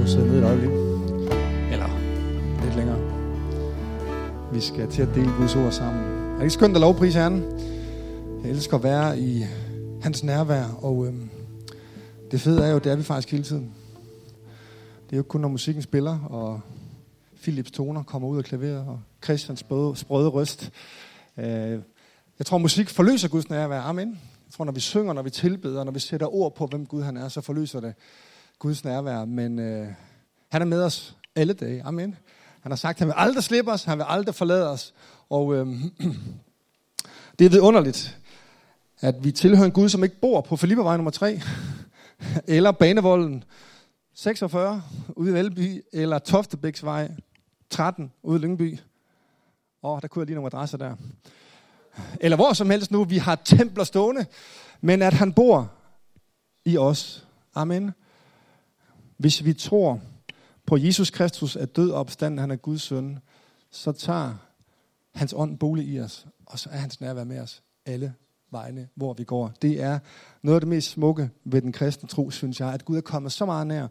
kunne sidde ned et øjeblik. Eller lidt længere. Vi skal til at dele Guds ord sammen. Er det ikke skønt at lovprise Herren? Jeg elsker at være i hans nærvær, og øhm, det fede er jo, det er vi faktisk hele tiden. Det er jo kun, når musikken spiller, og Philips toner kommer ud af klaveret, og Christians sprøde, sprøde røst. Øh, jeg tror, musik forløser Guds nærvær. Amen. Jeg tror, når vi synger, når vi tilbeder, når vi sætter ord på, hvem Gud han er, så forløser det Guds nærvær. Men øh, han er med os alle dage. Amen. Han har sagt, at han vil aldrig slippe os, han vil aldrig forlade os. Og øh, det er vidunderligt, at vi tilhører en Gud, som ikke bor på Filippervej nummer 3, eller Banevolden 46 ude i Valby, eller Toftebæksvej 13 ude i Lyngby. Åh, oh, der kunne jeg lige nogle adresser der. Eller hvor som helst nu, vi har templer stående, men at han bor i os. Amen. Hvis vi tror på Jesus Kristus er død opstand, han er Guds søn, så tager hans ånd bolig i os, og så er hans nærvær med os alle vegne, hvor vi går. Det er noget af det mest smukke ved den kristne tro, synes jeg, at Gud er kommet så meget nær,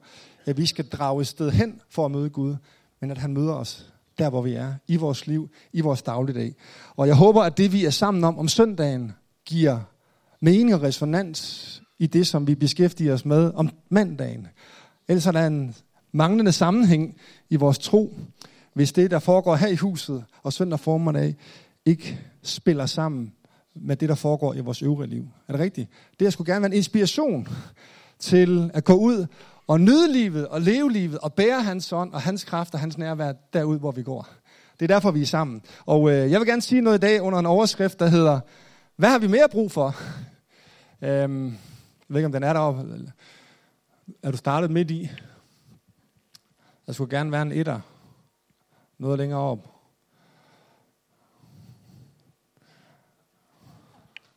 at vi skal drage et sted hen for at møde Gud, men at han møder os der, hvor vi er, i vores liv, i vores dagligdag. Og jeg håber, at det, vi er sammen om om søndagen, giver mening og resonans i det, som vi beskæftiger os med om mandagen. Ellers er der en manglende sammenhæng i vores tro, hvis det, der foregår her i huset og søndag formiddag, ikke spiller sammen med det, der foregår i vores øvrige liv. Er det rigtigt? Det her skulle gerne være en inspiration til at gå ud og nyde livet og leve livet og bære hans ånd og hans kraft og hans nærvær derud, hvor vi går. Det er derfor, vi er sammen. Og øh, jeg vil gerne sige noget i dag under en overskrift, der hedder, hvad har vi mere brug for? øhm, jeg ved ikke, om den er deroppe. Er du startet midt i? Der skulle gerne være en etter. Noget længere op.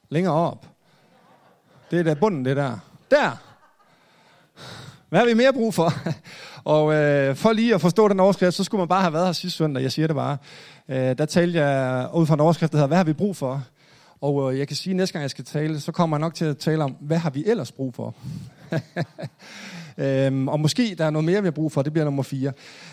Længere op. Det er der bunden, det der. Der! Hvad har vi mere brug for? og øh, for lige at forstå den overskrift, så skulle man bare have været her sidste søndag. Jeg siger det bare. Øh, der talte jeg ud fra en overskrift, der hedder, hvad har vi brug for? Og øh, jeg kan sige, at næste gang jeg skal tale, så kommer jeg nok til at tale om, hvad har vi ellers brug for? øhm, og måske der er noget mere, vi har brug for. Det bliver nummer fire.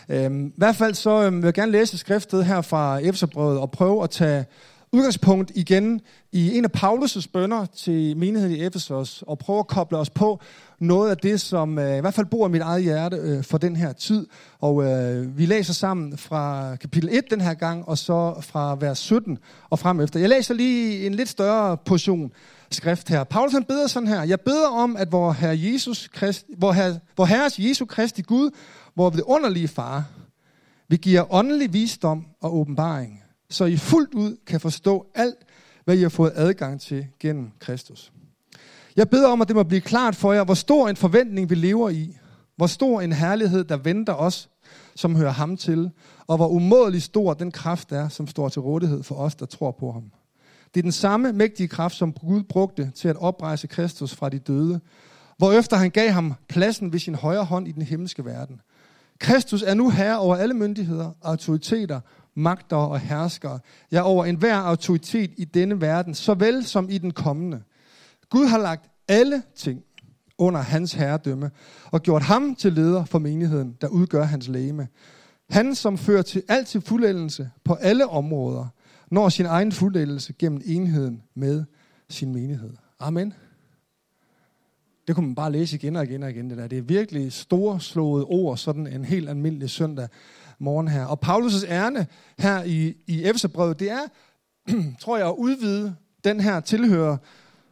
Øhm, I hvert fald så øh, vil jeg gerne læse skriftet her fra Efeserbrevet og prøve at tage udgangspunkt igen i en af Paulus' bønder til menigheden i Efesos, og prøve at koble os på noget af det, som øh, i hvert fald bor i mit eget hjerte øh, for den her tid. Og øh, vi læser sammen fra kapitel 1 den her gang, og så fra vers 17 og frem efter. Jeg læser lige en lidt større portion skrift her. Paulus han beder sådan her. Jeg beder om, at vor Herre Jesus Krist, vor, herre, vor Herres Jesu Kristi Gud, vor det underlige far, vi giver åndelig visdom og åbenbaring så I fuldt ud kan forstå alt, hvad I har fået adgang til gennem Kristus. Jeg beder om, at det må blive klart for jer, hvor stor en forventning vi lever i, hvor stor en herlighed, der venter os, som hører ham til, og hvor umådelig stor den kraft er, som står til rådighed for os, der tror på ham. Det er den samme mægtige kraft, som Gud brugte til at oprejse Kristus fra de døde, hvor efter han gav ham pladsen ved sin højre hånd i den himmelske verden. Kristus er nu herre over alle myndigheder, autoriteter magter og herskere, ja over enhver autoritet i denne verden, såvel som i den kommende. Gud har lagt alle ting under hans herredømme, og gjort ham til leder for menigheden, der udgør hans lægeme. Han, som fører til alt til fuldendelse på alle områder, når sin egen fuldendelse gennem enheden med sin menighed. Amen. Det kunne man bare læse igen og igen og igen. Det, der. det er virkelig storslåede ord, sådan en helt almindelig søndag morgen her. Og Paulus' ærne her i, i Efeserbrevet, det er, tror jeg, at udvide den her tilhører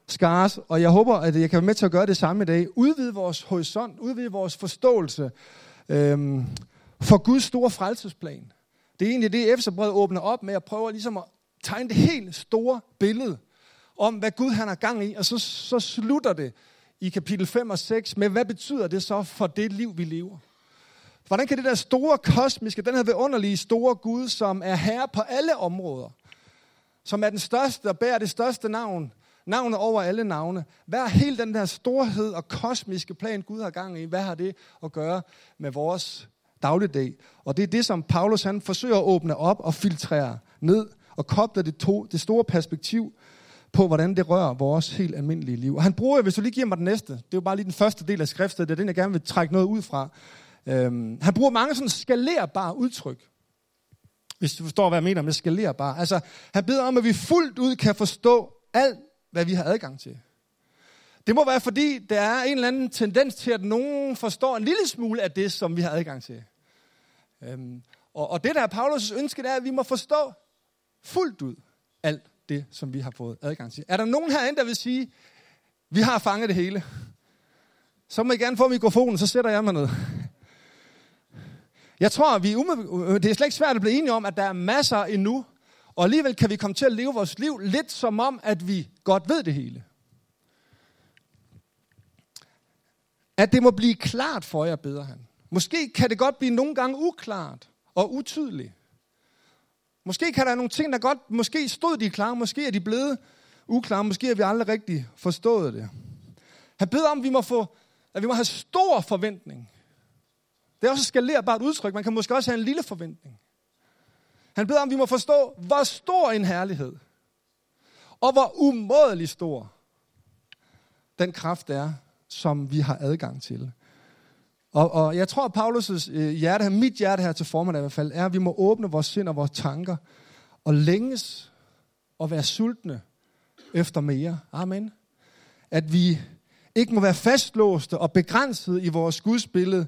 skars, og jeg håber, at jeg kan være med til at gøre det samme i dag. Udvide vores horisont, udvide vores forståelse øhm, for Guds store frelsesplan. Det er egentlig det, Efeserbrevet åbner op med at prøve ligesom at tegne det helt store billede om, hvad Gud han har gang i, og så, så slutter det i kapitel 5 og 6 med, hvad betyder det så for det liv, vi lever? Hvordan kan det der store kosmiske, den her vidunderlige store Gud, som er herre på alle områder, som er den største og bærer det største navn, navnet over alle navne. Hvad er hele den der storhed og kosmiske plan, Gud har gang i? Hvad har det at gøre med vores dagligdag? Og det er det, som Paulus han forsøger at åbne op og filtrere ned og koble det, to, det store perspektiv på, hvordan det rører vores helt almindelige liv. Og han bruger, hvis du lige giver mig den næste, det er jo bare lige den første del af skriftet, det er den, jeg gerne vil trække noget ud fra. Øhm, han bruger mange sådan skalerbare udtryk. Hvis du forstår, hvad jeg mener med skalerbare. Altså, han beder om, at vi fuldt ud kan forstå alt, hvad vi har adgang til. Det må være, fordi der er en eller anden tendens til, at nogen forstår en lille smule af det, som vi har adgang til. Øhm, og, og det, der er Paulus' ønske, det er, at vi må forstå fuldt ud alt det, som vi har fået adgang til. Er der nogen herinde, der vil sige, vi har fanget det hele? Så må I gerne få mikrofonen, så sætter jeg mig ned. Jeg tror, vi øh, det er slet ikke svært at blive enige om, at der er masser endnu, og alligevel kan vi komme til at leve vores liv lidt som om, at vi godt ved det hele. At det må blive klart for jer, bedre han. Måske kan det godt blive nogle gange uklart og utydeligt. Måske kan der nogle ting, der godt, måske stod de klare, måske er de blevet uklare, måske har vi aldrig rigtig forstået det. Han beder om, at vi må, få, at vi må have stor forventning. Det er også et skalerbart udtryk. Man kan måske også have en lille forventning. Han beder om, at vi må forstå, hvor stor en herlighed, og hvor umådelig stor den kraft er, som vi har adgang til. Og, og jeg tror, at Paulus' hjerte hjerte, mit hjerte her til formiddag i hvert fald, er, at vi må åbne vores sind og vores tanker, og længes og være sultne efter mere. Amen. At vi ikke må være fastlåste og begrænset i vores gudsbillede,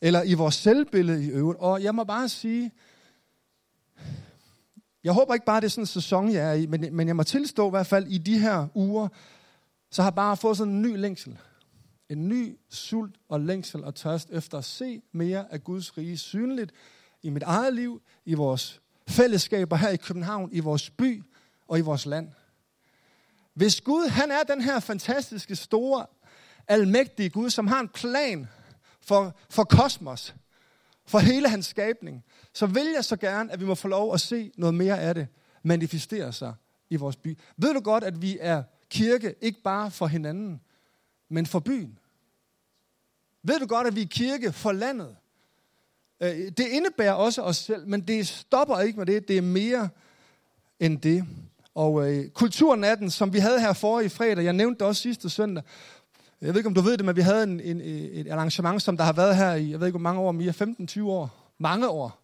eller i vores selvbillede i øvrigt. Og jeg må bare sige, jeg håber ikke bare, det er sådan en sæson, jeg er i, men, men jeg må tilstå i hvert fald i de her uger, så har jeg bare fået sådan en ny længsel. En ny sult og længsel og tørst efter at se mere af Guds rige synligt i mit eget liv, i vores fællesskaber her i København, i vores by og i vores land. Hvis Gud, han er den her fantastiske, store, almægtige Gud, som har en plan for, for kosmos, for hele hans skabning, så vil jeg så gerne, at vi må få lov at se noget mere af det manifestere sig i vores by. Ved du godt, at vi er kirke ikke bare for hinanden, men for byen? Ved du godt, at vi er kirke for landet? Øh, det indebærer også os selv, men det stopper ikke med det. Det er mere end det. Og øh, kulturnatten, som vi havde her for i fredag, jeg nævnte det også sidste søndag, jeg ved ikke, om du ved det, men vi havde en, en, et arrangement, som der har været her i, jeg ved ikke, hvor mange år, mere 15-20 år. Mange år.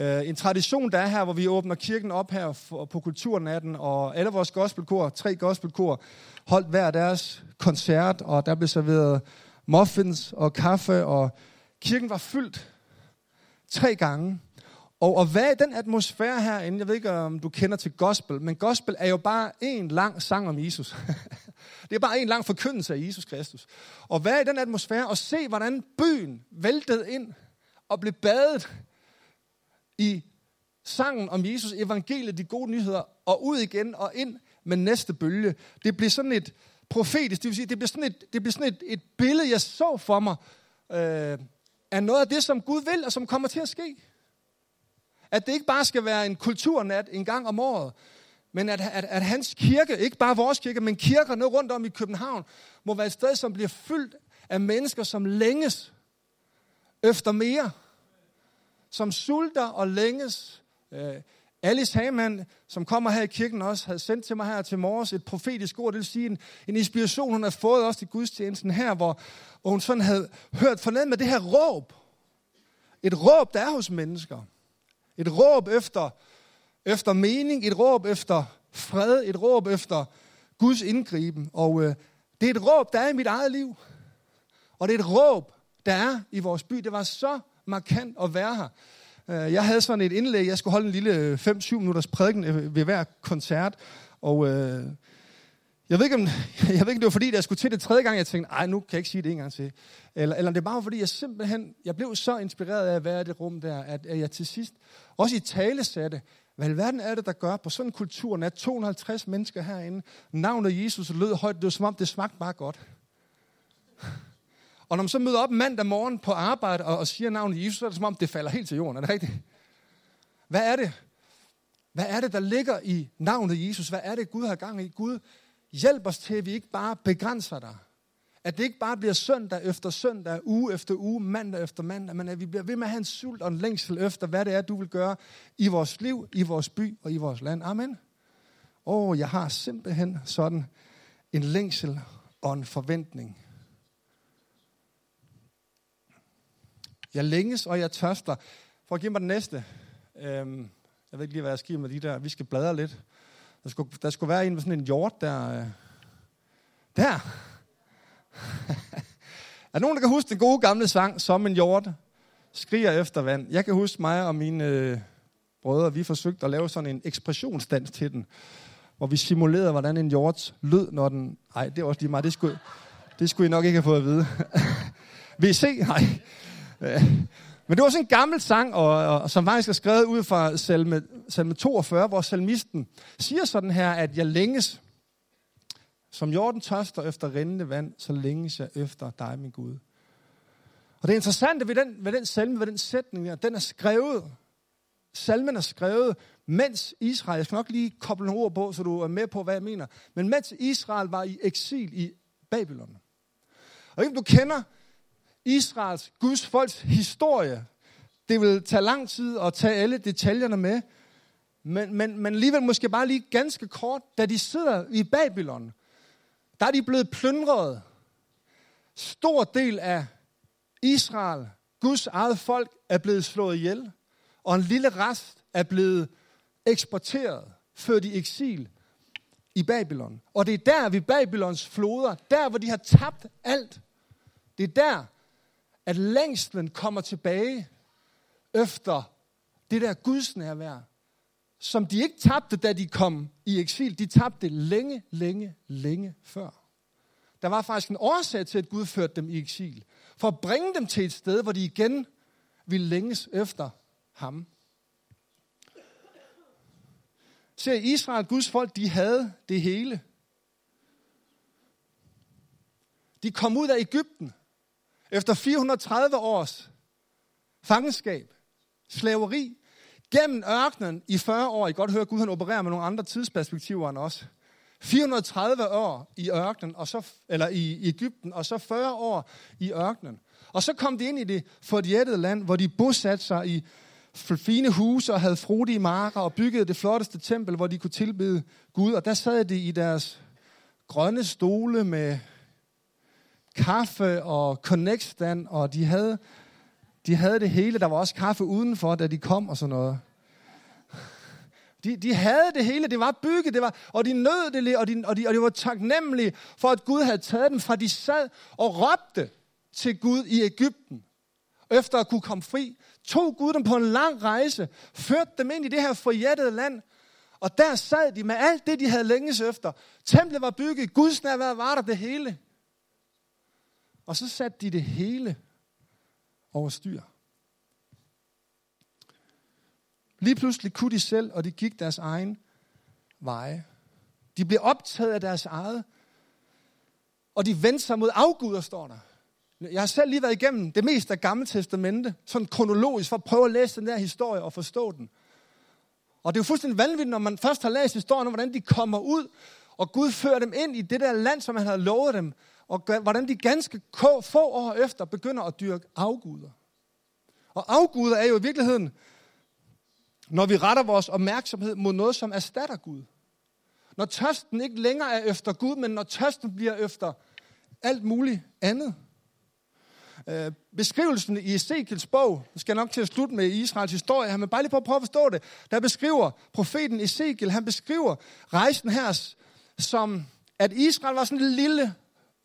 Uh, en tradition, der er her, hvor vi åbner kirken op her for, på Kulturnatten, og alle vores gospelkor, tre gospelkor, holdt hver deres koncert, og der blev serveret muffins og kaffe, og kirken var fyldt tre gange. Og at være i den atmosfære herinde, jeg ved ikke, om du kender til gospel, men gospel er jo bare en lang sang om Jesus. det er bare en lang forkyndelse af Jesus Kristus. Og være i den atmosfære og se, hvordan byen væltede ind og blev badet i sangen om Jesus, evangeliet, de gode nyheder, og ud igen og ind med næste bølge. Det blev sådan et profetisk, det vil sige, det blev sådan et, det blev sådan et, et billede, jeg så for mig, øh, af noget af det, som Gud vil, og som kommer til at ske. At det ikke bare skal være en kulturnat en gang om året, men at, at, at hans kirke, ikke bare vores kirke, men kirkerne rundt om i København, må være et sted, som bliver fyldt af mennesker, som længes efter mere. Som sulter og længes. Uh, Alice Hamann, som kommer her i kirken også, havde sendt til mig her til morges et profetisk ord, det vil sige en, en inspiration, hun har fået også til gudstjenesten her, hvor, hvor hun sådan havde hørt forneden med det her råb. Et råb, der er hos mennesker. Et råb efter, efter mening, et råb efter fred, et råb efter Guds indgriben. Og øh, det er et råb, der er i mit eget liv. Og det er et råb, der er i vores by. Det var så markant at være her. Øh, jeg havde sådan et indlæg, jeg skulle holde en lille øh, 5-7 minutters prædiken øh, ved hver koncert. Og øh, jeg ved, ikke, om, jeg ved ikke, det var fordi, jeg skulle til det tredje gang, jeg tænkte, nej, nu kan jeg ikke sige det en gang til. Eller, eller det var bare fordi, jeg simpelthen, jeg blev så inspireret af at være i det rum der, at, at jeg til sidst, også i tale satte, hvad i verden er det, der gør på sådan en kultur, at 250 mennesker herinde, navnet Jesus lød højt, det var som om, det smagte bare godt. Og når man så møder op mandag morgen på arbejde og, og siger navnet Jesus, så er det som om, det falder helt til jorden. Er det rigtigt? Hvad er det? Hvad er det, der ligger i navnet Jesus? Hvad er det, Gud har gang i? Gud, hjælp os til, at vi ikke bare begrænser dig. At det ikke bare bliver søndag efter søndag, uge efter uge, mandag efter mandag, men at vi bliver ved med at have en sult og en længsel efter, hvad det er, du vil gøre i vores liv, i vores by og i vores land. Amen. Åh, oh, jeg har simpelthen sådan en længsel og en forventning. Jeg længes, og jeg tørster. For at give mig den næste. Øhm, jeg ved ikke lige, hvad jeg skal med de der. Vi skal bladre lidt. Der skulle, der skulle være en med sådan en hjort der. Øh. Der! er nogen, der kan huske den gode gamle sang, Som en hjort skriger efter vand? Jeg kan huske mig og mine øh, brødre, vi forsøgte at lave sådan en ekspressionsdans til den, hvor vi simulerede, hvordan en hjort lød, når den... Nej, det er også lige meget. Det skulle, det skulle I nok ikke have fået at vide. VC? Se? Nej. Men det var sådan en gammel sang, og, og, som faktisk er skrevet ud fra salme, salme 42, hvor salmisten siger sådan her, at jeg længes, som jorden tørster efter rindende vand, så længes jeg efter dig, min Gud. Og det interessante ved den, ved den salme, ved den sætning, der, den er skrevet, salmen er skrevet, mens Israel, jeg skal nok lige koble nogle ord på, så du er med på, hvad jeg mener, men mens Israel var i eksil i Babylon. Og ikke du kender Israels, Guds folks historie. Det vil tage lang tid at tage alle detaljerne med, men, men, men alligevel måske bare lige ganske kort, da de sidder i Babylon, der er de blevet plyndret. Stor del af Israel, Guds eget folk, er blevet slået ihjel, og en lille rest er blevet eksporteret, ført i eksil i Babylon. Og det er der ved Babylons floder, der hvor de har tabt alt, det er der, at længslen kommer tilbage efter det der Guds nærvær, som de ikke tabte, da de kom i eksil. De tabte længe, længe, længe før. Der var faktisk en årsag til, at Gud førte dem i eksil. For at bringe dem til et sted, hvor de igen ville længes efter ham. Se, Israel, Guds folk, de havde det hele. De kom ud af Ægypten. Efter 430 års fangenskab, slaveri, gennem ørkenen i 40 år. I kan godt høre, at Gud han opererer med nogle andre tidsperspektiver end os. 430 år i ørkenen, og så, eller i Ægypten, og så 40 år i ørkenen. Og så kom de ind i det forjættede land, hvor de bosatte sig i fine huse og havde frodige marker og byggede det flotteste tempel, hvor de kunne tilbede Gud. Og der sad de i deres grønne stole med kaffe og connect og de havde, de havde det hele. Der var også kaffe udenfor, da de kom og sådan noget. De, de havde det hele, det var bygget, det var, og de nød det, og de, og, de, og de var taknemmelige for, at Gud havde taget dem fra de sad og råbte til Gud i Ægypten. Efter at kunne komme fri, tog Gud dem på en lang rejse, førte dem ind i det her forjættede land, og der sad de med alt det, de havde længes efter. Templet var bygget, Guds nærvær var der det hele. Og så satte de det hele over styr. Lige pludselig kunne de selv, og de gik deres egen veje. De blev optaget af deres eget, og de vendte sig mod afguder, står der. Jeg har selv lige været igennem det meste af Gamle Testamente, sådan kronologisk, for at prøve at læse den der historie og forstå den. Og det er jo fuldstændig vanvittigt, når man først har læst historien om, hvordan de kommer ud, og Gud fører dem ind i det der land, som han havde lovet dem, og hvordan de ganske få år efter begynder at dyrke afguder. Og afguder er jo i virkeligheden, når vi retter vores opmærksomhed mod noget, som erstatter Gud. Når tørsten ikke længere er efter Gud, men når tørsten bliver efter alt muligt andet. Øh, beskrivelsen i Ezekiels bog, jeg skal nok til at slutte med Israels historie her, men bare lige for at prøve at forstå det, der beskriver profeten Ezekiel, han beskriver rejsen her som, at Israel var sådan en lille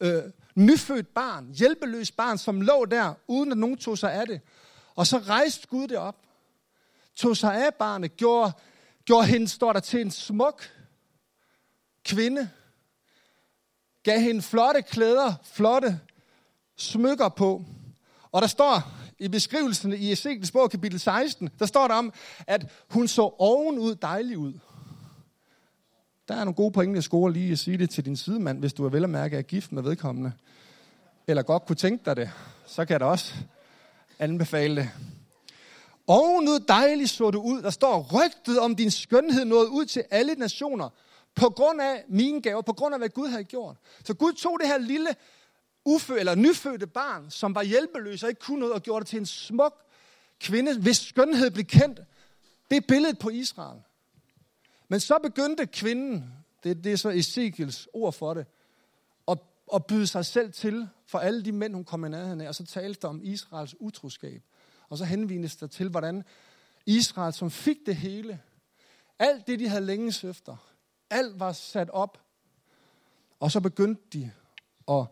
øh, nyfødt barn, hjælpeløs barn, som lå der, uden at nogen tog sig af det. Og så rejste Gud det op, tog sig af barnet, gjorde, gjorde hende, står der, til en smuk kvinde, gav hende flotte klæder, flotte smykker på. Og der står i beskrivelsen i Ezekiels bog, kapitel 16, der står der om, at hun så ovenud dejlig ud. Der er nogle gode pointe at score lige at sige det til din sidemand, hvis du er vel at mærke er gift med vedkommende. Eller godt kunne tænke dig det. Så kan jeg da også anbefale det. Og nu dejligt så du ud. Der står rygtet om din skønhed nået ud til alle nationer. På grund af mine gaver, på grund af hvad Gud havde gjort. Så Gud tog det her lille ufø, eller nyfødte barn, som var hjælpeløs og ikke kunne noget, og gjorde det til en smuk kvinde, hvis skønhed blev kendt. Det er billedet på Israel. Men så begyndte kvinden, det, det er så Ezekiels ord for det, at, at byde sig selv til for alle de mænd, hun kom i nærheden af. Og så talte der om Israels utroskab. Og så henvines der til, hvordan Israel, som fik det hele, alt det, de havde længes efter, alt var sat op, og så begyndte de at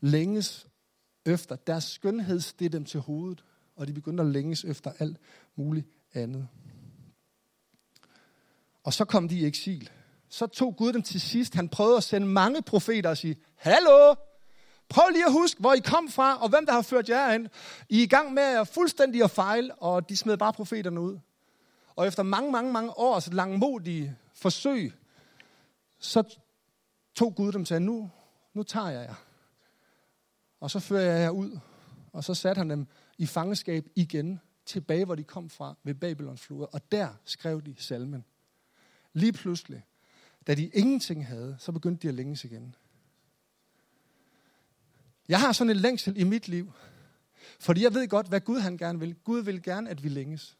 længes efter. Deres skønhed steg dem til hovedet, og de begyndte at længes efter alt muligt andet. Og så kom de i eksil. Så tog Gud dem til sidst. Han prøvede at sende mange profeter og sige, Hallo, prøv lige at huske, hvor I kom fra, og hvem der har ført jer ind. I er i gang med at fuldstændig at fejle, og de smed bare profeterne ud. Og efter mange, mange, mange års langmodige forsøg, så tog Gud dem til, nu, nu tager jeg jer. Og så fører jeg jer ud. Og så satte han dem i fangenskab igen, tilbage hvor de kom fra, ved Babylons floder. Og der skrev de salmen. Lige pludselig, da de ingenting havde, så begyndte de at længes igen. Jeg har sådan en længsel i mit liv, fordi jeg ved godt, hvad Gud han gerne vil. Gud vil gerne, at vi længes.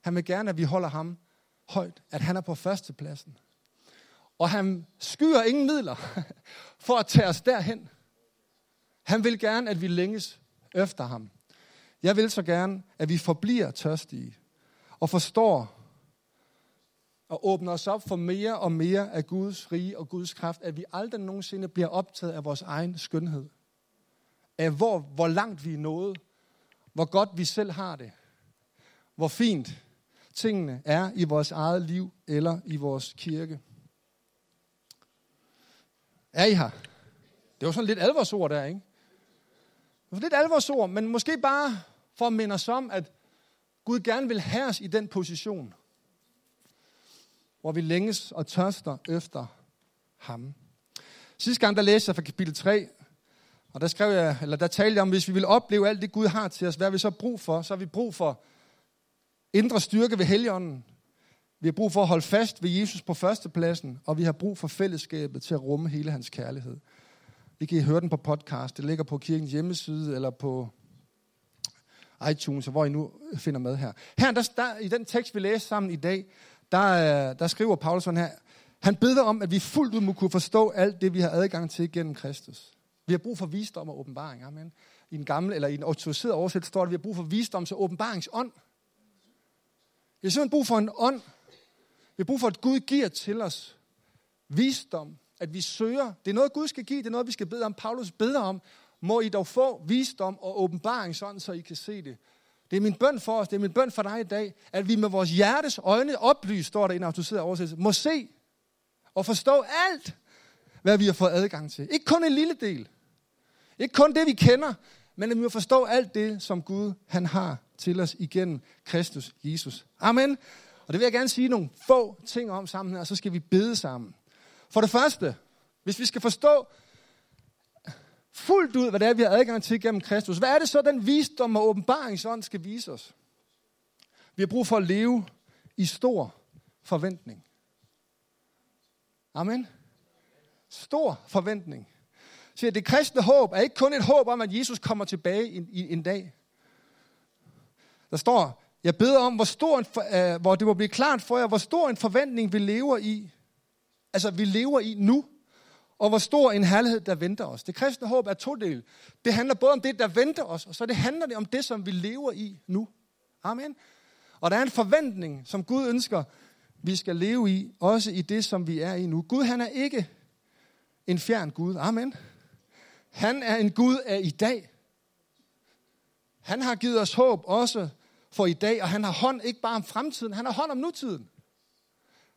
Han vil gerne, at vi holder ham højt, at han er på førstepladsen. Og han skyer ingen midler for at tage os derhen. Han vil gerne, at vi længes efter ham. Jeg vil så gerne, at vi forbliver tørstige og forstår og åbner os op for mere og mere af Guds rige og Guds kraft, at vi aldrig nogensinde bliver optaget af vores egen skønhed. Af hvor, hvor langt vi er nået. Hvor godt vi selv har det. Hvor fint tingene er i vores eget liv eller i vores kirke. Er I her? Det var sådan lidt alvorsord der, ikke? Det var lidt alvorsord, men måske bare for at minde os om, at Gud gerne vil have os i den position, hvor vi længes og tørster efter ham. Sidste gang, der læste jeg fra kapitel 3, og der, skrev jeg, eller der talte jeg om, hvis vi vil opleve alt det, Gud har til os, hvad har vi så brug for? Så har vi brug for indre styrke ved Helligånden. Vi har brug for at holde fast ved Jesus på førstepladsen, og vi har brug for fællesskabet til at rumme hele hans kærlighed. Vi kan høre den på podcast. Det ligger på kirkens hjemmeside eller på iTunes, hvor I nu finder med her. Her der, der, i den tekst, vi læser sammen i dag, der, øh, der skriver Paulus sådan her, han beder om, at vi fuldt ud må kunne forstå alt det, vi har adgang til gennem Kristus. Vi har brug for visdom og åbenbaring. Amen. I en gammel, eller i en autoriseret oversættelse står der, at vi har brug for visdom og åbenbaringsånd. Vi har simpelthen brug for en ånd. Vi har brug for, at Gud giver til os visdom, at vi søger. Det er noget, Gud skal give. Det er noget, vi skal bede om. Paulus beder om, må I dog få visdom og åbenbaringsånd, så I kan se det. Det er min bøn for os, det er min bøn for dig i dag, at vi med vores hjertes øjne oplyst, står der i en autoriseret oversættelse, må se og forstå alt, hvad vi har fået adgang til. Ikke kun en lille del. Ikke kun det, vi kender, men at vi må forstå alt det, som Gud han har til os igennem Kristus Jesus. Amen. Og det vil jeg gerne sige nogle få ting om sammen her, og så skal vi bede sammen. For det første, hvis vi skal forstå fuldt ud, hvad det er, vi har adgang til gennem Kristus, hvad er det så, den visdom og åbenbaringsånd skal vise os? Vi har brug for at leve i stor forventning. Amen. Stor forventning. Så det kristne håb er ikke kun et håb om, at Jesus kommer tilbage en, en dag. Der står, jeg beder om, hvor, stor en, uh, hvor det må blive klart for jer, hvor stor en forventning vi lever i. Altså, vi lever i nu og hvor stor en herlighed, der venter os. Det kristne håb er todelt. Det handler både om det, der venter os, og så det handler det om det, som vi lever i nu. Amen. Og der er en forventning, som Gud ønsker, vi skal leve i, også i det, som vi er i nu. Gud, han er ikke en fjern Gud. Amen. Han er en Gud af i dag. Han har givet os håb også for i dag, og han har hånd ikke bare om fremtiden, han har hånd om nutiden.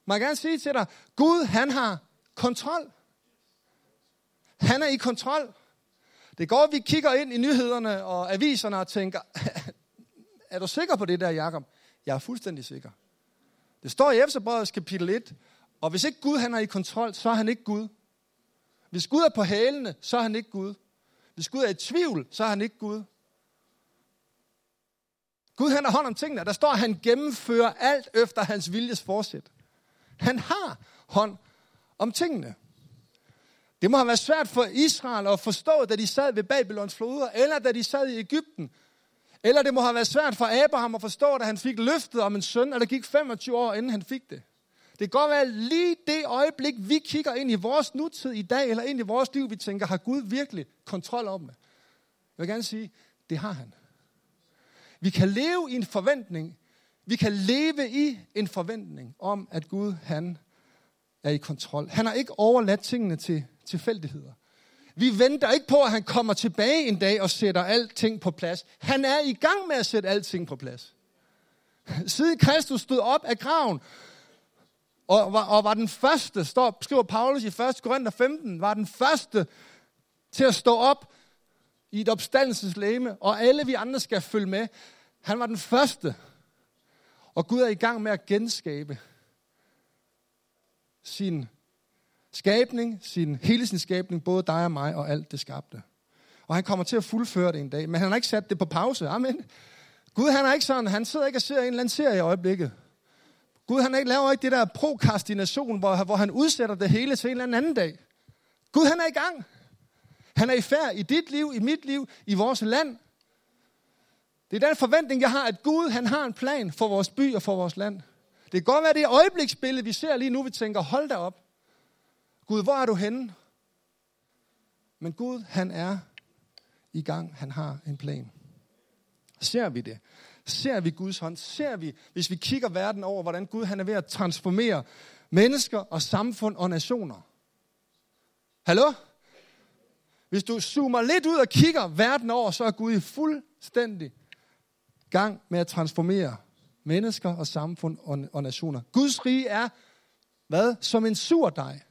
Man kan gerne sige til dig, Gud, han har kontrol. Han er i kontrol. Det går, at vi kigger ind i nyhederne og aviserne og tænker, er du sikker på det der, Jakob? Jeg er fuldstændig sikker. Det står i Efterbrødets kapitel 1, og hvis ikke Gud han er i kontrol, så er han ikke Gud. Hvis Gud er på hælene, så er han ikke Gud. Hvis Gud er i tvivl, så er han ikke Gud. Gud han har hånd om tingene. Der står, at han gennemfører alt efter hans viljes forsæt. Han har hånd om tingene. Det må have været svært for Israel at forstå, da de sad ved Babylons floder, eller da de sad i Ægypten. Eller det må have været svært for Abraham at forstå, da han fik løftet om en søn, og der gik 25 år, inden han fik det. Det kan godt være lige det øjeblik, vi kigger ind i vores nutid i dag, eller ind i vores liv, vi tænker, har Gud virkelig kontrol over det? Jeg vil gerne sige, det har han. Vi kan leve i en forventning. Vi kan leve i en forventning om, at Gud, han er i kontrol. Han har ikke overladt tingene til tilfældigheder. Vi venter ikke på, at han kommer tilbage en dag og sætter alting på plads. Han er i gang med at sætte alting på plads. Siden Kristus stod op af graven, og var, og var den første, står, skriver Paulus i 1. Korinther 15, var den første til at stå op i et opstandelseslæme, og alle vi andre skal følge med. Han var den første. Og Gud er i gang med at genskabe sin skabning, sin, hele sin skabning, både dig og mig og alt det skabte. Og han kommer til at fuldføre det en dag, men han har ikke sat det på pause. Amen. Gud han er ikke sådan, han sidder ikke og ser en eller anden serie i øjeblikket. Gud han ikke, laver ikke det der prokrastination, hvor, hvor han udsætter det hele til en eller anden dag. Gud han er i gang. Han er i færd i dit liv, i mit liv, i vores land. Det er den forventning, jeg har, at Gud han har en plan for vores by og for vores land. Det kan godt være, det øjebliksbillede, vi ser lige nu, vi tænker, hold da op. Gud, hvor er du henne? Men Gud, han er i gang. Han har en plan. Ser vi det? Ser vi Guds hånd? Ser vi, hvis vi kigger verden over, hvordan Gud han er ved at transformere mennesker og samfund og nationer? Hallo? Hvis du zoomer lidt ud og kigger verden over, så er Gud i fuldstændig gang med at transformere mennesker og samfund og, og nationer. Guds rige er, hvad? Som en sur dej.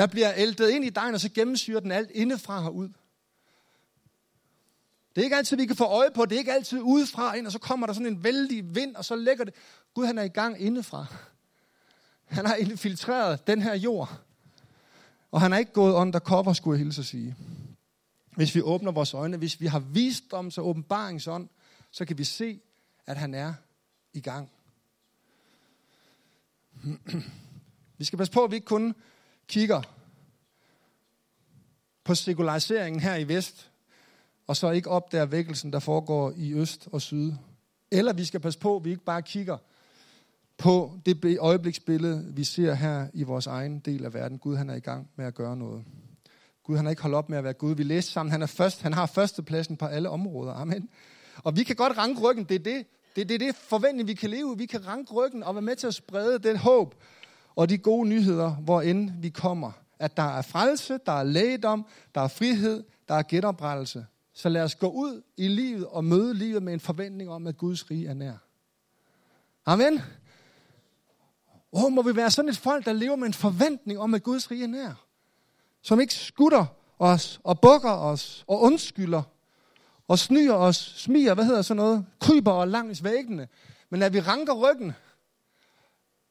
Der bliver ældet ind i dejen, og så gennemsyrer den alt indefra og ud. Det er ikke altid, vi kan få øje på. Det er ikke altid udefra ind, og så kommer der sådan en vældig vind, og så lægger det. Gud, han er i gang indefra. Han har infiltreret den her jord. Og han er ikke gået undercover, skulle jeg hilse at sige. Hvis vi åbner vores øjne, hvis vi har visdom så åbenbaringsånd, så kan vi se, at han er i gang. Vi skal passe på, at vi ikke kun kigger på sekulariseringen her i vest, og så ikke opdager vækkelsen, der foregår i øst og syd. Eller vi skal passe på, at vi ikke bare kigger på det øjebliksbillede, vi ser her i vores egen del af verden. Gud, han er i gang med at gøre noget. Gud, han har ikke holdt op med at være Gud. Vi læste sammen, han, er først, han har førstepladsen på alle områder. Amen. Og vi kan godt ranke ryggen. Det er det, det, det, er det forventning, vi kan leve. Vi kan ranke ryggen og være med til at sprede den håb og de gode nyheder, hvor end vi kommer. At der er frelse, der er lægedom, der er frihed, der er genoprettelse. Så lad os gå ud i livet og møde livet med en forventning om, at Guds rige er nær. Amen. Oh, må vi være sådan et folk, der lever med en forventning om, at Guds rige er nær. Som ikke skutter os og bukker os og undskylder og snyer os, smiger, hvad hedder sådan noget, kryber og langs væggene. Men at vi ranker ryggen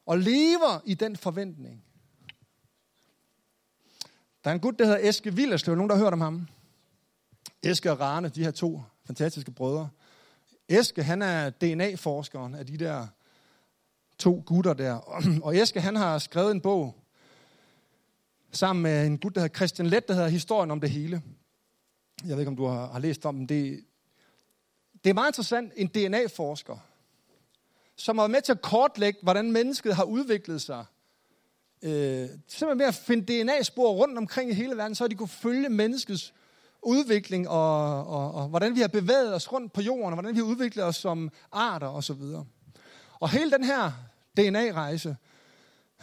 og lever i den forventning. Der er en gut, der hedder Eske Villerslev. Nogen, der har hørt om ham? Eske og Rane, de her to fantastiske brødre. Eske, han er DNA-forskeren af de der to gutter der. Og Eske, han har skrevet en bog sammen med en gut, der hedder Christian Let, der hedder Historien om det hele. Jeg ved ikke, om du har, har læst om den. Det, det er meget interessant. En DNA-forsker, som har været med til at kortlægge, hvordan mennesket har udviklet sig. Øh, simpelthen ved at finde DNA-spor rundt omkring i hele verden, så har de kunne følge menneskets udvikling, og, og, og hvordan vi har bevæget os rundt på jorden, og hvordan vi har udviklet os som arter osv. Og, og hele den her DNA-rejse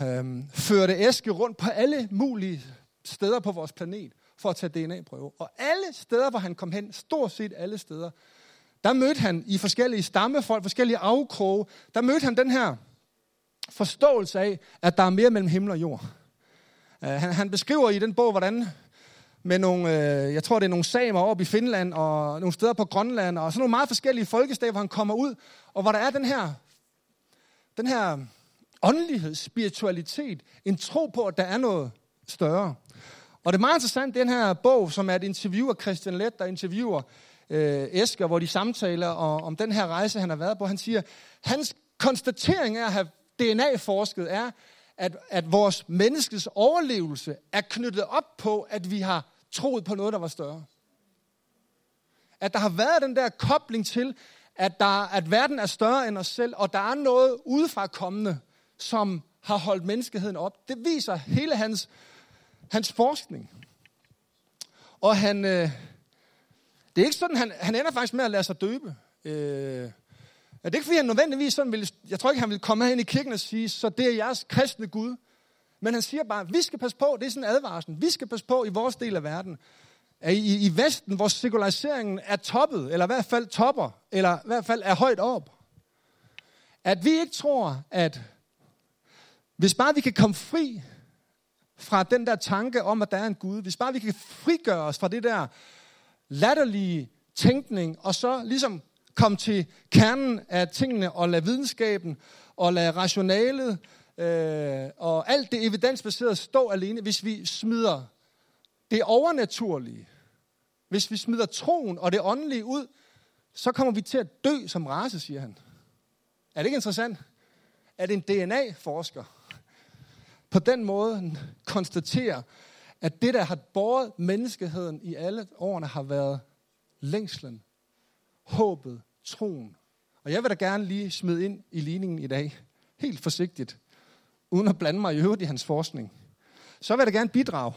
øh, førte æske rundt på alle mulige steder på vores planet for at tage DNA-prøve. Og alle steder, hvor han kom hen, stort set alle steder, der mødte han i forskellige stammefolk, forskellige afkroge, der mødte han den her forståelse af, at der er mere mellem himmel og jord. Uh, han, han beskriver i den bog, hvordan med nogle, øh, jeg tror det er nogle samer oppe i Finland, og nogle steder på Grønland, og sådan nogle meget forskellige folkesteder, hvor han kommer ud, og hvor der er den her, den her åndelighed, spiritualitet, en tro på, at der er noget større. Og det er meget interessant, den her bog, som er et interview af Christian Lett, der interviewer øh, Esker, hvor de samtaler og, om den her rejse, han har været på. Han siger, hans konstatering af at have DNA-forsket er, at, at vores menneskets overlevelse er knyttet op på, at vi har troet på noget, der var større. At der har været den der kobling til, at, der, at verden er større end os selv, og der er noget udefra kommende, som har holdt menneskeheden op. Det viser hele hans, hans forskning. Og han, øh, det er ikke sådan, han, han ender faktisk med at lade sig døbe. Øh, det ikke, fordi han nødvendigvis sådan ville, jeg tror ikke, han ville komme ind i kirken og sige, så det er jeres kristne Gud. Men han siger bare, vi skal passe på, det er sådan en advarsel, vi skal passe på i vores del af verden, at i, i Vesten, hvor sekulariseringen er toppet, eller i hvert fald topper, eller i hvert fald er højt op, at vi ikke tror, at hvis bare vi kan komme fri fra den der tanke om, at der er en Gud, hvis bare vi kan frigøre os fra det der latterlige tænkning, og så ligesom komme til kernen af tingene, og lade videnskaben, og lade rationalet, øh, og alt det evidensbaserede stå alene, hvis vi smider det overnaturlige, hvis vi smider troen og det åndelige ud, så kommer vi til at dø som race, siger han. Er det ikke interessant? At en DNA-forsker på den måde konstaterer, at det, der har båret menneskeheden i alle årene, har været længslen, håbet, troen. Og jeg vil da gerne lige smide ind i ligningen i dag, helt forsigtigt, uden at blande mig i øvrigt i hans forskning. Så vil jeg da gerne bidrage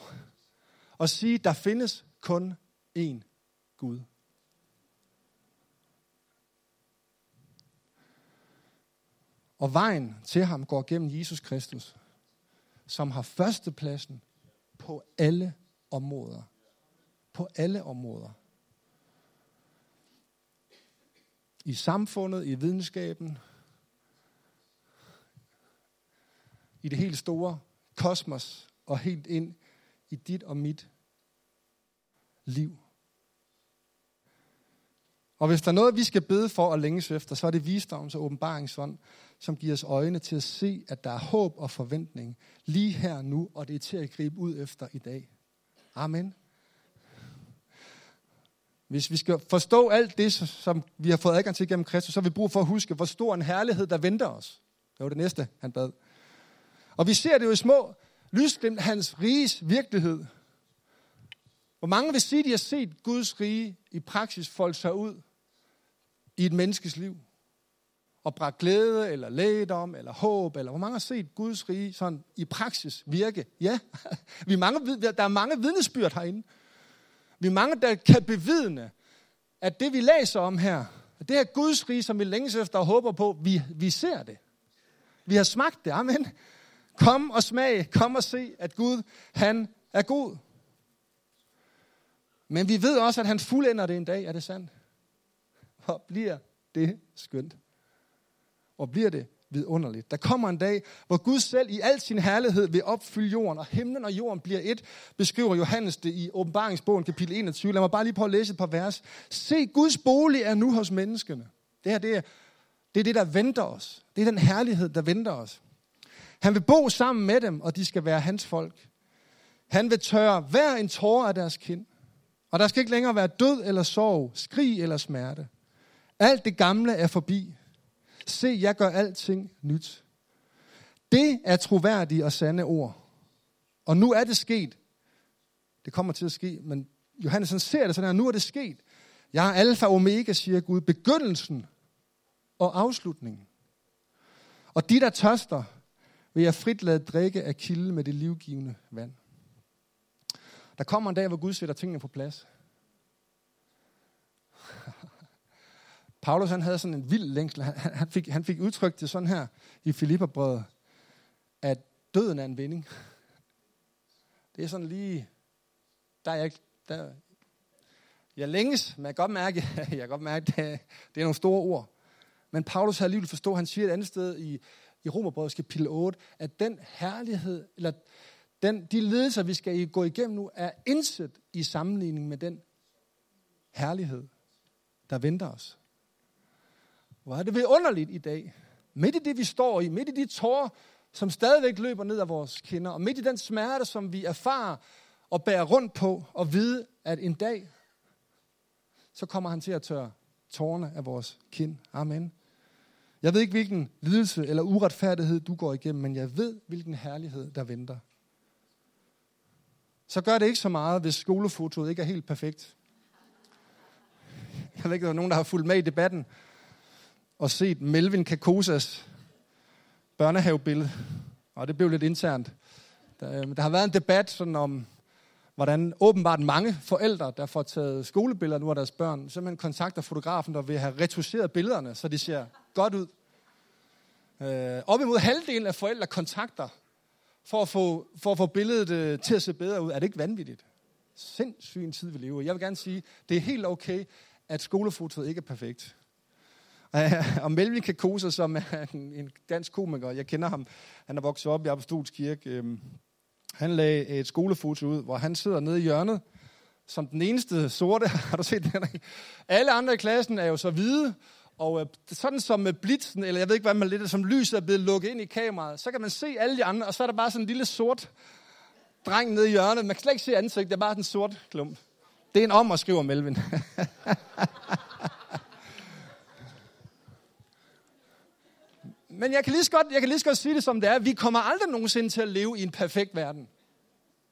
og sige, at der findes kun én Gud. Og vejen til ham går gennem Jesus Kristus, som har førstepladsen på alle områder. På alle områder. I samfundet, i videnskaben, i det helt store kosmos og helt ind i dit og mit liv. Og hvis der er noget, vi skal bede for og længes efter, så er det visdoms- og åbenbaringsånd, som giver os øjne til at se, at der er håb og forventning lige her nu, og det er til at gribe ud efter i dag. Amen. Hvis vi skal forstå alt det, som vi har fået adgang til gennem Kristus, så har vi brug for at huske, hvor stor en herlighed, der venter os. Det var det næste, han bad. Og vi ser det jo i små lysglimt, hans riges virkelighed. Hvor mange vil sige, at de har set Guds rige i praksis folde sig ud i et menneskes liv? Og bragt glæde, eller lægedom, eller håb, eller hvor mange har set Guds rige sådan i praksis virke? Ja, vi er mange, der er mange vidnesbyrd herinde. Vi er mange, der kan bevidne, at det vi læser om her, det her Guds rige, som vi længes efter og håber på, vi, vi ser det. Vi har smagt det, amen. Kom og smag, kom og se, at Gud, han er god. Men vi ved også, at han fuldender det en dag, er det sandt? Hvor bliver det skønt? Hvor bliver det vidunderligt? Der kommer en dag, hvor Gud selv i al sin herlighed vil opfylde jorden, og himlen og jorden bliver et, beskriver Johannes det i åbenbaringsbogen kapitel 21. Lad mig bare lige prøve at læse et par vers. Se, Guds bolig er nu hos menneskene. Det her, det er det, er det der venter os. Det er den herlighed, der venter os. Han vil bo sammen med dem, og de skal være hans folk. Han vil tørre hver en tårer af deres kind. Og der skal ikke længere være død eller sorg, skrig eller smerte. Alt det gamle er forbi. Se, jeg gør alting nyt. Det er troværdige og sande ord. Og nu er det sket. Det kommer til at ske, men Johannes han ser det sådan her, nu er det sket. Jeg er alfa og omega, siger Gud, begyndelsen og afslutningen. Og de, der tørster, vil jeg frit lade drikke af kilde med det livgivende vand. Der kommer en dag, hvor Gud sætter tingene på plads. Paulus han havde sådan en vild længsel. Han, han, fik, han fik udtrykt det sådan her i Filipperbrødet, at døden er en vinding. Det er sådan lige, der er jeg ikke, der, jeg længes, men jeg kan godt mærke, jeg kan godt mærke det, det er nogle store ord. Men Paulus har alligevel forstå, han siger et andet sted i, i Romerbrødets kapitel 8, at den herlighed, eller den, de ledelser, vi skal gå igennem nu, er indsat i sammenligning med den herlighed, der venter os. Hvor er det vidunderligt i dag. Midt i det, vi står i, midt i de tårer, som stadigvæk løber ned af vores kinder, og midt i den smerte, som vi erfarer og bærer rundt på, og vide, at en dag, så kommer han til at tørre tårerne af vores kind. Amen. Jeg ved ikke, hvilken lidelse eller uretfærdighed du går igennem, men jeg ved, hvilken herlighed der venter. Så gør det ikke så meget, hvis skolefotoet ikke er helt perfekt. Jeg ved ikke, om der er nogen, der har fulgt med i debatten og set Melvin Kakosas børnehavebillede, og det blev lidt internt. Der, øh, der har været en debat sådan om, hvordan åbenbart mange forældre, der får taget skolebilleder nu af deres børn, simpelthen kontakter fotografen, der vil have retuseret billederne, så de ser godt ud. Øh, op imod halvdelen af forældre kontakter for at få, for at få billedet øh, til at se bedre ud. Er det ikke vanvittigt? Sindssyg en tid, vi lever. Jeg vil gerne sige, det er helt okay, at skolefotoet ikke er perfekt. Og Melvin Kakosa, som er en, dansk komiker, jeg kender ham, han er vokset op i Apostolsk Kirke. Øhm, han lagde et skolefoto ud, hvor han sidder nede i hjørnet, som den eneste sorte. Har du set det? Alle andre i klassen er jo så hvide, og øh, sådan som øh, med blitzen, eller jeg ved ikke, hvad man lidt, som lyset er blevet lukket ind i kameraet, så kan man se alle de andre, og så er der bare sådan en lille sort dreng nede i hjørnet. Man kan slet ikke se ansigtet, det er bare en sort klump. Det er en om, at skriver Melvin. Men jeg kan, lige så godt, jeg kan lige så godt sige det som det er. Vi kommer aldrig nogensinde til at leve i en perfekt verden.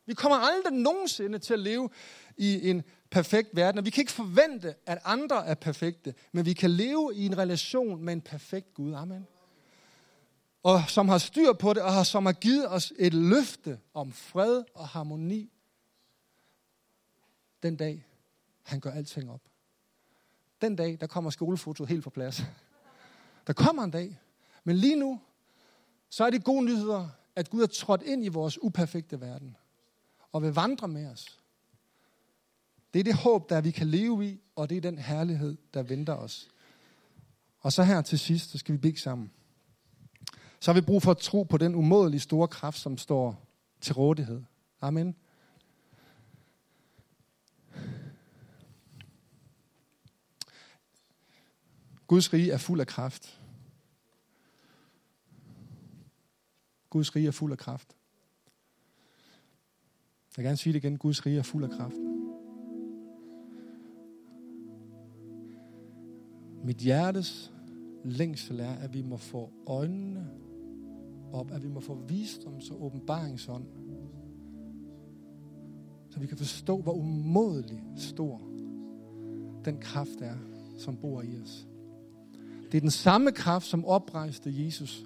Vi kommer aldrig nogensinde til at leve i en perfekt verden. Og vi kan ikke forvente, at andre er perfekte. Men vi kan leve i en relation med en perfekt Gud. Amen. Og som har styr på det, og som har givet os et løfte om fred og harmoni. Den dag, han gør alting op. Den dag, der kommer skolefotoet helt på plads. Der kommer en dag, men lige nu, så er det gode nyheder, at Gud er trådt ind i vores uperfekte verden og vil vandre med os. Det er det håb, der vi kan leve i, og det er den herlighed, der venter os. Og så her til sidst, så skal vi bede sammen. Så har vi brug for at tro på den umådelige store kraft, som står til rådighed. Amen. Guds rige er fuld af kraft. Guds rige er fuld af kraft. Jeg vil gerne sige det igen. Guds rige er fuld af kraft. Mit hjertes længsel er, at vi må få øjnene op, at vi må få visdoms- og åbenbaringsånd, så vi kan forstå, hvor umådelig stor den kraft er, som bor i os. Det er den samme kraft, som oprejste Jesus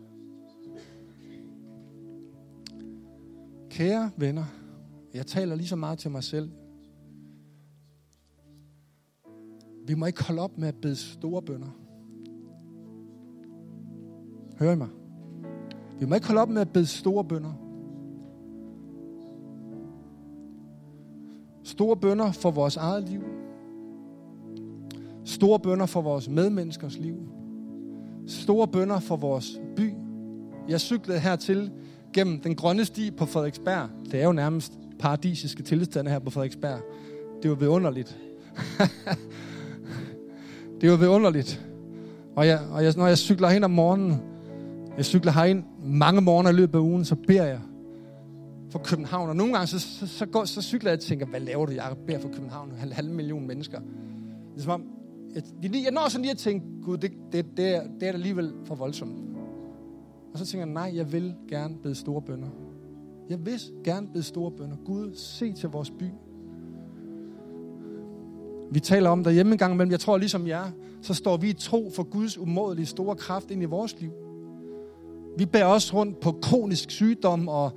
Kære venner, jeg taler lige så meget til mig selv. Vi må ikke holde op med at bede store bønder. Hører I mig? Vi må ikke holde op med at bede store bønder. Store bønder for vores eget liv. Store bønder for vores medmenneskers liv. Store bønder for vores by. Jeg cyklede hertil gennem den grønne sti på Frederiksberg. Det er jo nærmest paradisiske tilstande her på Frederiksberg. Det var vidunderligt. det var vidunderligt. Og, jeg, og jeg, når jeg cykler hen om morgenen, jeg cykler herind mange morgener i løbet af ugen, så beder jeg for København. Og nogle gange, så, så, så, går, så cykler jeg og tænker, hvad laver du, jeg beder for København? Halv, halv million mennesker. Det er som om, jeg, jeg når sådan lige at tænke, gud, det, det, det, er, det er alligevel for voldsomt. Og så tænker jeg, nej, jeg vil gerne bede store bønder. Jeg vil gerne bede store bønder. Gud, se til vores by. Vi taler om derhjemme en gang imellem. Jeg tror, ligesom jer, så står vi i tro for Guds umådelige store kraft ind i vores liv. Vi bærer også rundt på kronisk sygdom og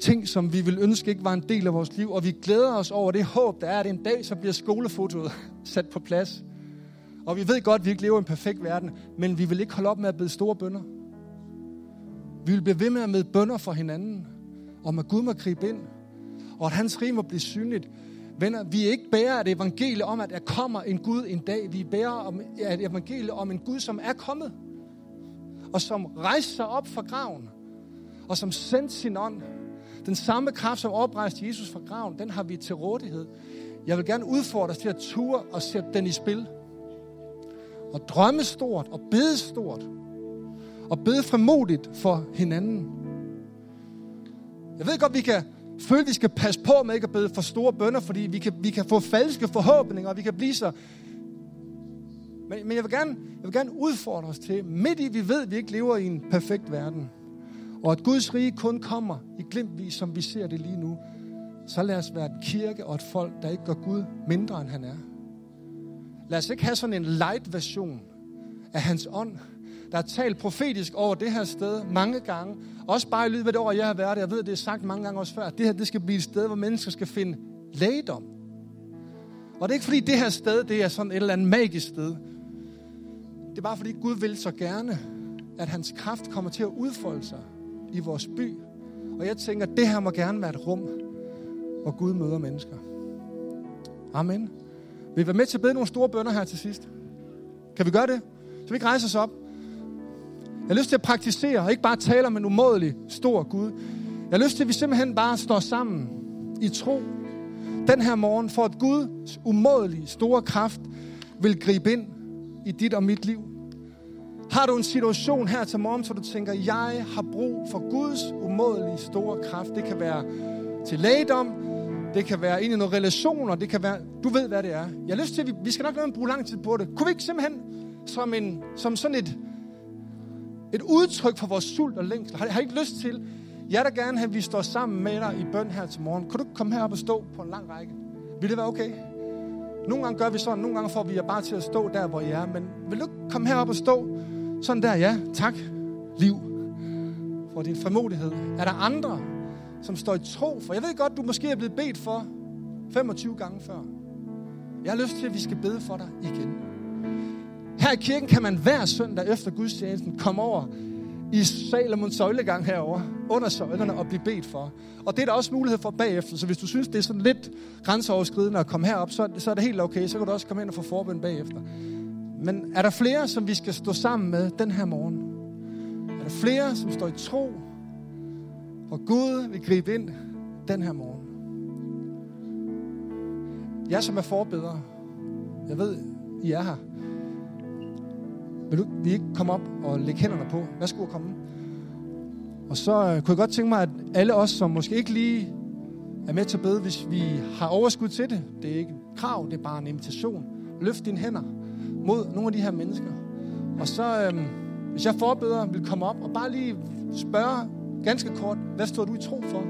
ting, som vi vil ønske ikke var en del af vores liv. Og vi glæder os over det håb, der er, at en dag så bliver skolefotoet sat på plads. Og vi ved godt, at vi ikke lever i en perfekt verden, men vi vil ikke holde op med at bede store bønder. Vi vil blive ved med at med bønder for hinanden, om at Gud må gribe ind, og at hans rim må blive synligt. Venner, vi er ikke bærer af evangelie om, at der kommer en Gud en dag. Vi er bærer om et evangelie om en Gud, som er kommet, og som rejste sig op fra graven, og som sendte sin ånd. Den samme kraft, som oprejste Jesus fra graven, den har vi til rådighed. Jeg vil gerne udfordre os til at ture og sætte den i spil. Og drømme stort og bede stort og bede fremodigt for hinanden. Jeg ved godt, vi kan føle, at vi skal passe på med ikke at bede for store bønder, fordi vi kan, vi kan få falske forhåbninger, og vi kan blive så... Men, men jeg, vil gerne, jeg vil gerne udfordre os til, midt i vi ved, at vi ikke lever i en perfekt verden, og at Guds rige kun kommer i glimtvis, som vi ser det lige nu, så lad os være en kirke og et folk, der ikke gør Gud mindre, end han er. Lad os ikke have sådan en light version af hans ånd, der er talt profetisk over det her sted mange gange. Også bare i løbet af det år, jeg har været der. Jeg ved, det er sagt mange gange også før. Det her det skal blive et sted, hvor mennesker skal finde lægedom. Og det er ikke fordi det her sted, det er sådan et eller andet magisk sted. Det er bare fordi Gud vil så gerne, at hans kraft kommer til at udfolde sig i vores by. Og jeg tænker, at det her må gerne være et rum, hvor Gud møder mennesker. Amen. Vil I være med til at bede nogle store bønder her til sidst? Kan vi gøre det? Så vi ikke rejse os op. Jeg har lyst til at praktisere, og ikke bare tale om en umådelig stor Gud. Jeg har lyst til, at vi simpelthen bare står sammen i tro den her morgen, for at Guds umådelige store kraft vil gribe ind i dit og mit liv. Har du en situation her til morgen, så du tænker, jeg har brug for Guds umådelige store kraft. Det kan være til lægedom, det kan være ind i nogle relationer, det kan være, du ved, hvad det er. Jeg har lyst til, at vi, vi skal nok lade bruge lang tid på det. Kunne vi ikke simpelthen som, en, som sådan et, et udtryk for vores sult og længsel? Har, har I ikke lyst til, jeg der gerne have, at vi står sammen med dig i bøn her til morgen. Kunne du komme herop og stå på en lang række? Vil det være okay? Nogle gange gør vi sådan, nogle gange får vi jer bare til at stå der, hvor I er. Men vil du komme herop og stå sådan der? Ja, tak. Liv. For din frimodighed. Er der andre, som står i tro for? Jeg ved godt, du måske er blevet bedt for 25 gange før. Jeg har lyst til, at vi skal bede for dig igen. Her i kirken kan man hver søndag efter gudstjenesten komme over i Salomons søjlegang herover under søjlerne og blive bedt for. Og det er der også mulighed for bagefter, så hvis du synes, det er sådan lidt grænseoverskridende at komme herop, så, så er det helt okay. Så kan du også komme ind og få forbøn bagefter. Men er der flere, som vi skal stå sammen med den her morgen? Er der flere, som står i tro, og Gud vil gribe ind den her morgen? Jeg som er forbedre, jeg ved, I er her. Vil du vi ikke komme op og lægge hænderne på? Værsgo at komme. Og så øh, kunne jeg godt tænke mig, at alle os, som måske ikke lige er med til at bede, hvis vi har overskud til det, det er ikke et krav, det er bare en invitation. Løft dine hænder mod nogle af de her mennesker. Og så, øh, hvis jeg forbeder, vil komme op og bare lige spørge ganske kort, hvad står du i tro for?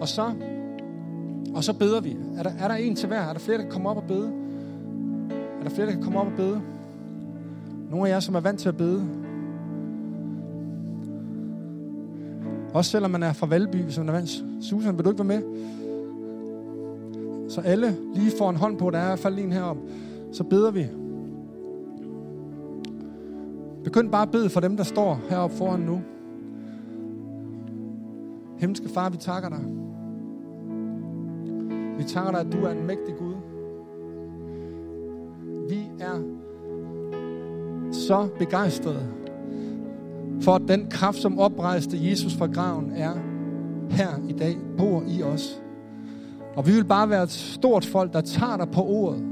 Og så, og så beder vi. Er der, er der en til hver? Er der flere, der kan komme op og bede? Er der flere, der kan komme op og bede? Nogle af jer, som er vant til at bede. Også selvom man er fra Valby, hvis man er vant. Susan, vil du ikke være med? Så alle lige får en hånd på, der er i hvert fald en heroppe. Så beder vi. Begynd bare at bede for dem, der står heroppe foran nu. Himmelske far, vi takker dig. Vi takker dig, at du er en mægtig Gud. Så begejstrede for, at den kraft, som oprejste Jesus fra graven, er her i dag, bor i os. Og vi vil bare være et stort folk, der tager dig på ordet.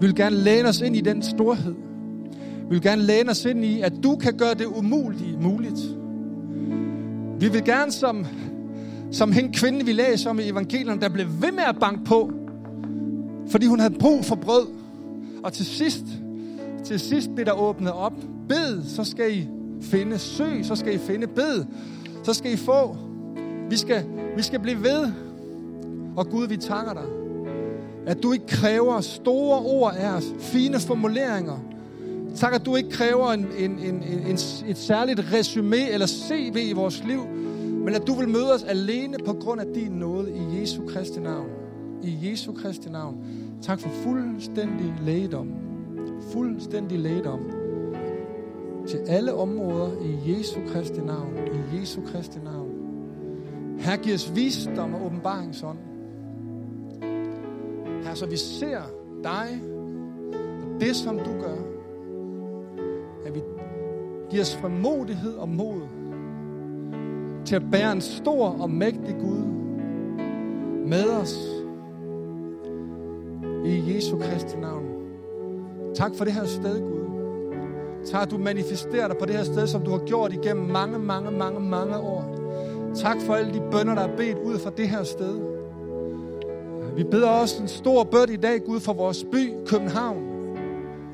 Vi vil gerne læne os ind i den storhed. Vi vil gerne læne os ind i, at du kan gøre det umulige muligt. Vi vil gerne som, som hende kvinde, vi læser om i evangelierne, der blev ved med at banke på, fordi hun havde brug for brød. Og til sidst, til sidst bliver der åbnet op. Bed, så skal I finde. Søg, så skal I finde. Bed, så skal I få. Vi skal, vi skal blive ved. Og Gud, vi takker dig, at du ikke kræver store ord af os, fine formuleringer. Tak, at du ikke kræver en, en, en, en, et særligt resume eller CV i vores liv, men at du vil møde os alene på grund af din nåde i Jesu Kristi navn. I Jesu Kristi navn. Tak for fuldstændig lægedom fuldstændig lægedom til alle områder i Jesu Kristi navn. I Jesu Kristi navn. Her gives visdom og åbenbaringsånd. Her så vi ser dig og det, som du gør. At vi giver os formodighed og mod til at bære en stor og mægtig Gud med os i Jesu Kristi navn. Tak for det her sted, Gud. Tak, at du manifesterer dig på det her sted, som du har gjort igennem mange, mange, mange, mange år. Tak for alle de bønder, der er bedt ud fra det her sted. Vi beder også en stor bøn i dag, Gud, for vores by, København,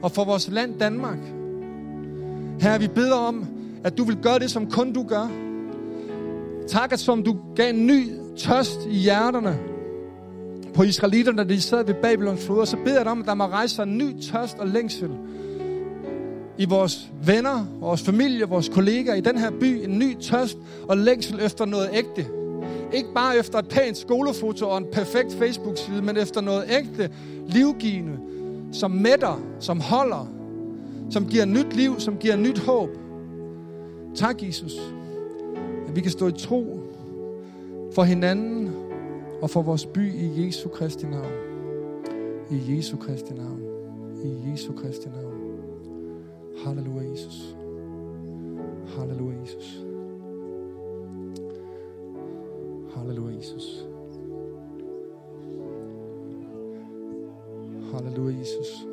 og for vores land, Danmark. Her vi beder om, at du vil gøre det, som kun du gør. Tak, at som du gav en ny tørst i hjerterne på israelitterne, da de sad ved Babylons floder, så beder jeg dig om, at der må rejse sig en ny tørst og længsel i vores venner, vores familie, vores kolleger, i den her by, en ny tørst og længsel efter noget ægte. Ikke bare efter et pænt skolefoto og en perfekt Facebook-side, men efter noget ægte, livgivende, som mætter, som holder, som giver nyt liv, som giver nyt håb. Tak, Jesus, at vi kan stå i tro for hinanden og for vores by i Jesu Kristi navn. I Jesu Kristi navn. I Jesu Kristi navn. Halleluja, Jesus. Halleluja, Jesus. Halleluja, Jesus. Halleluja, Jesus.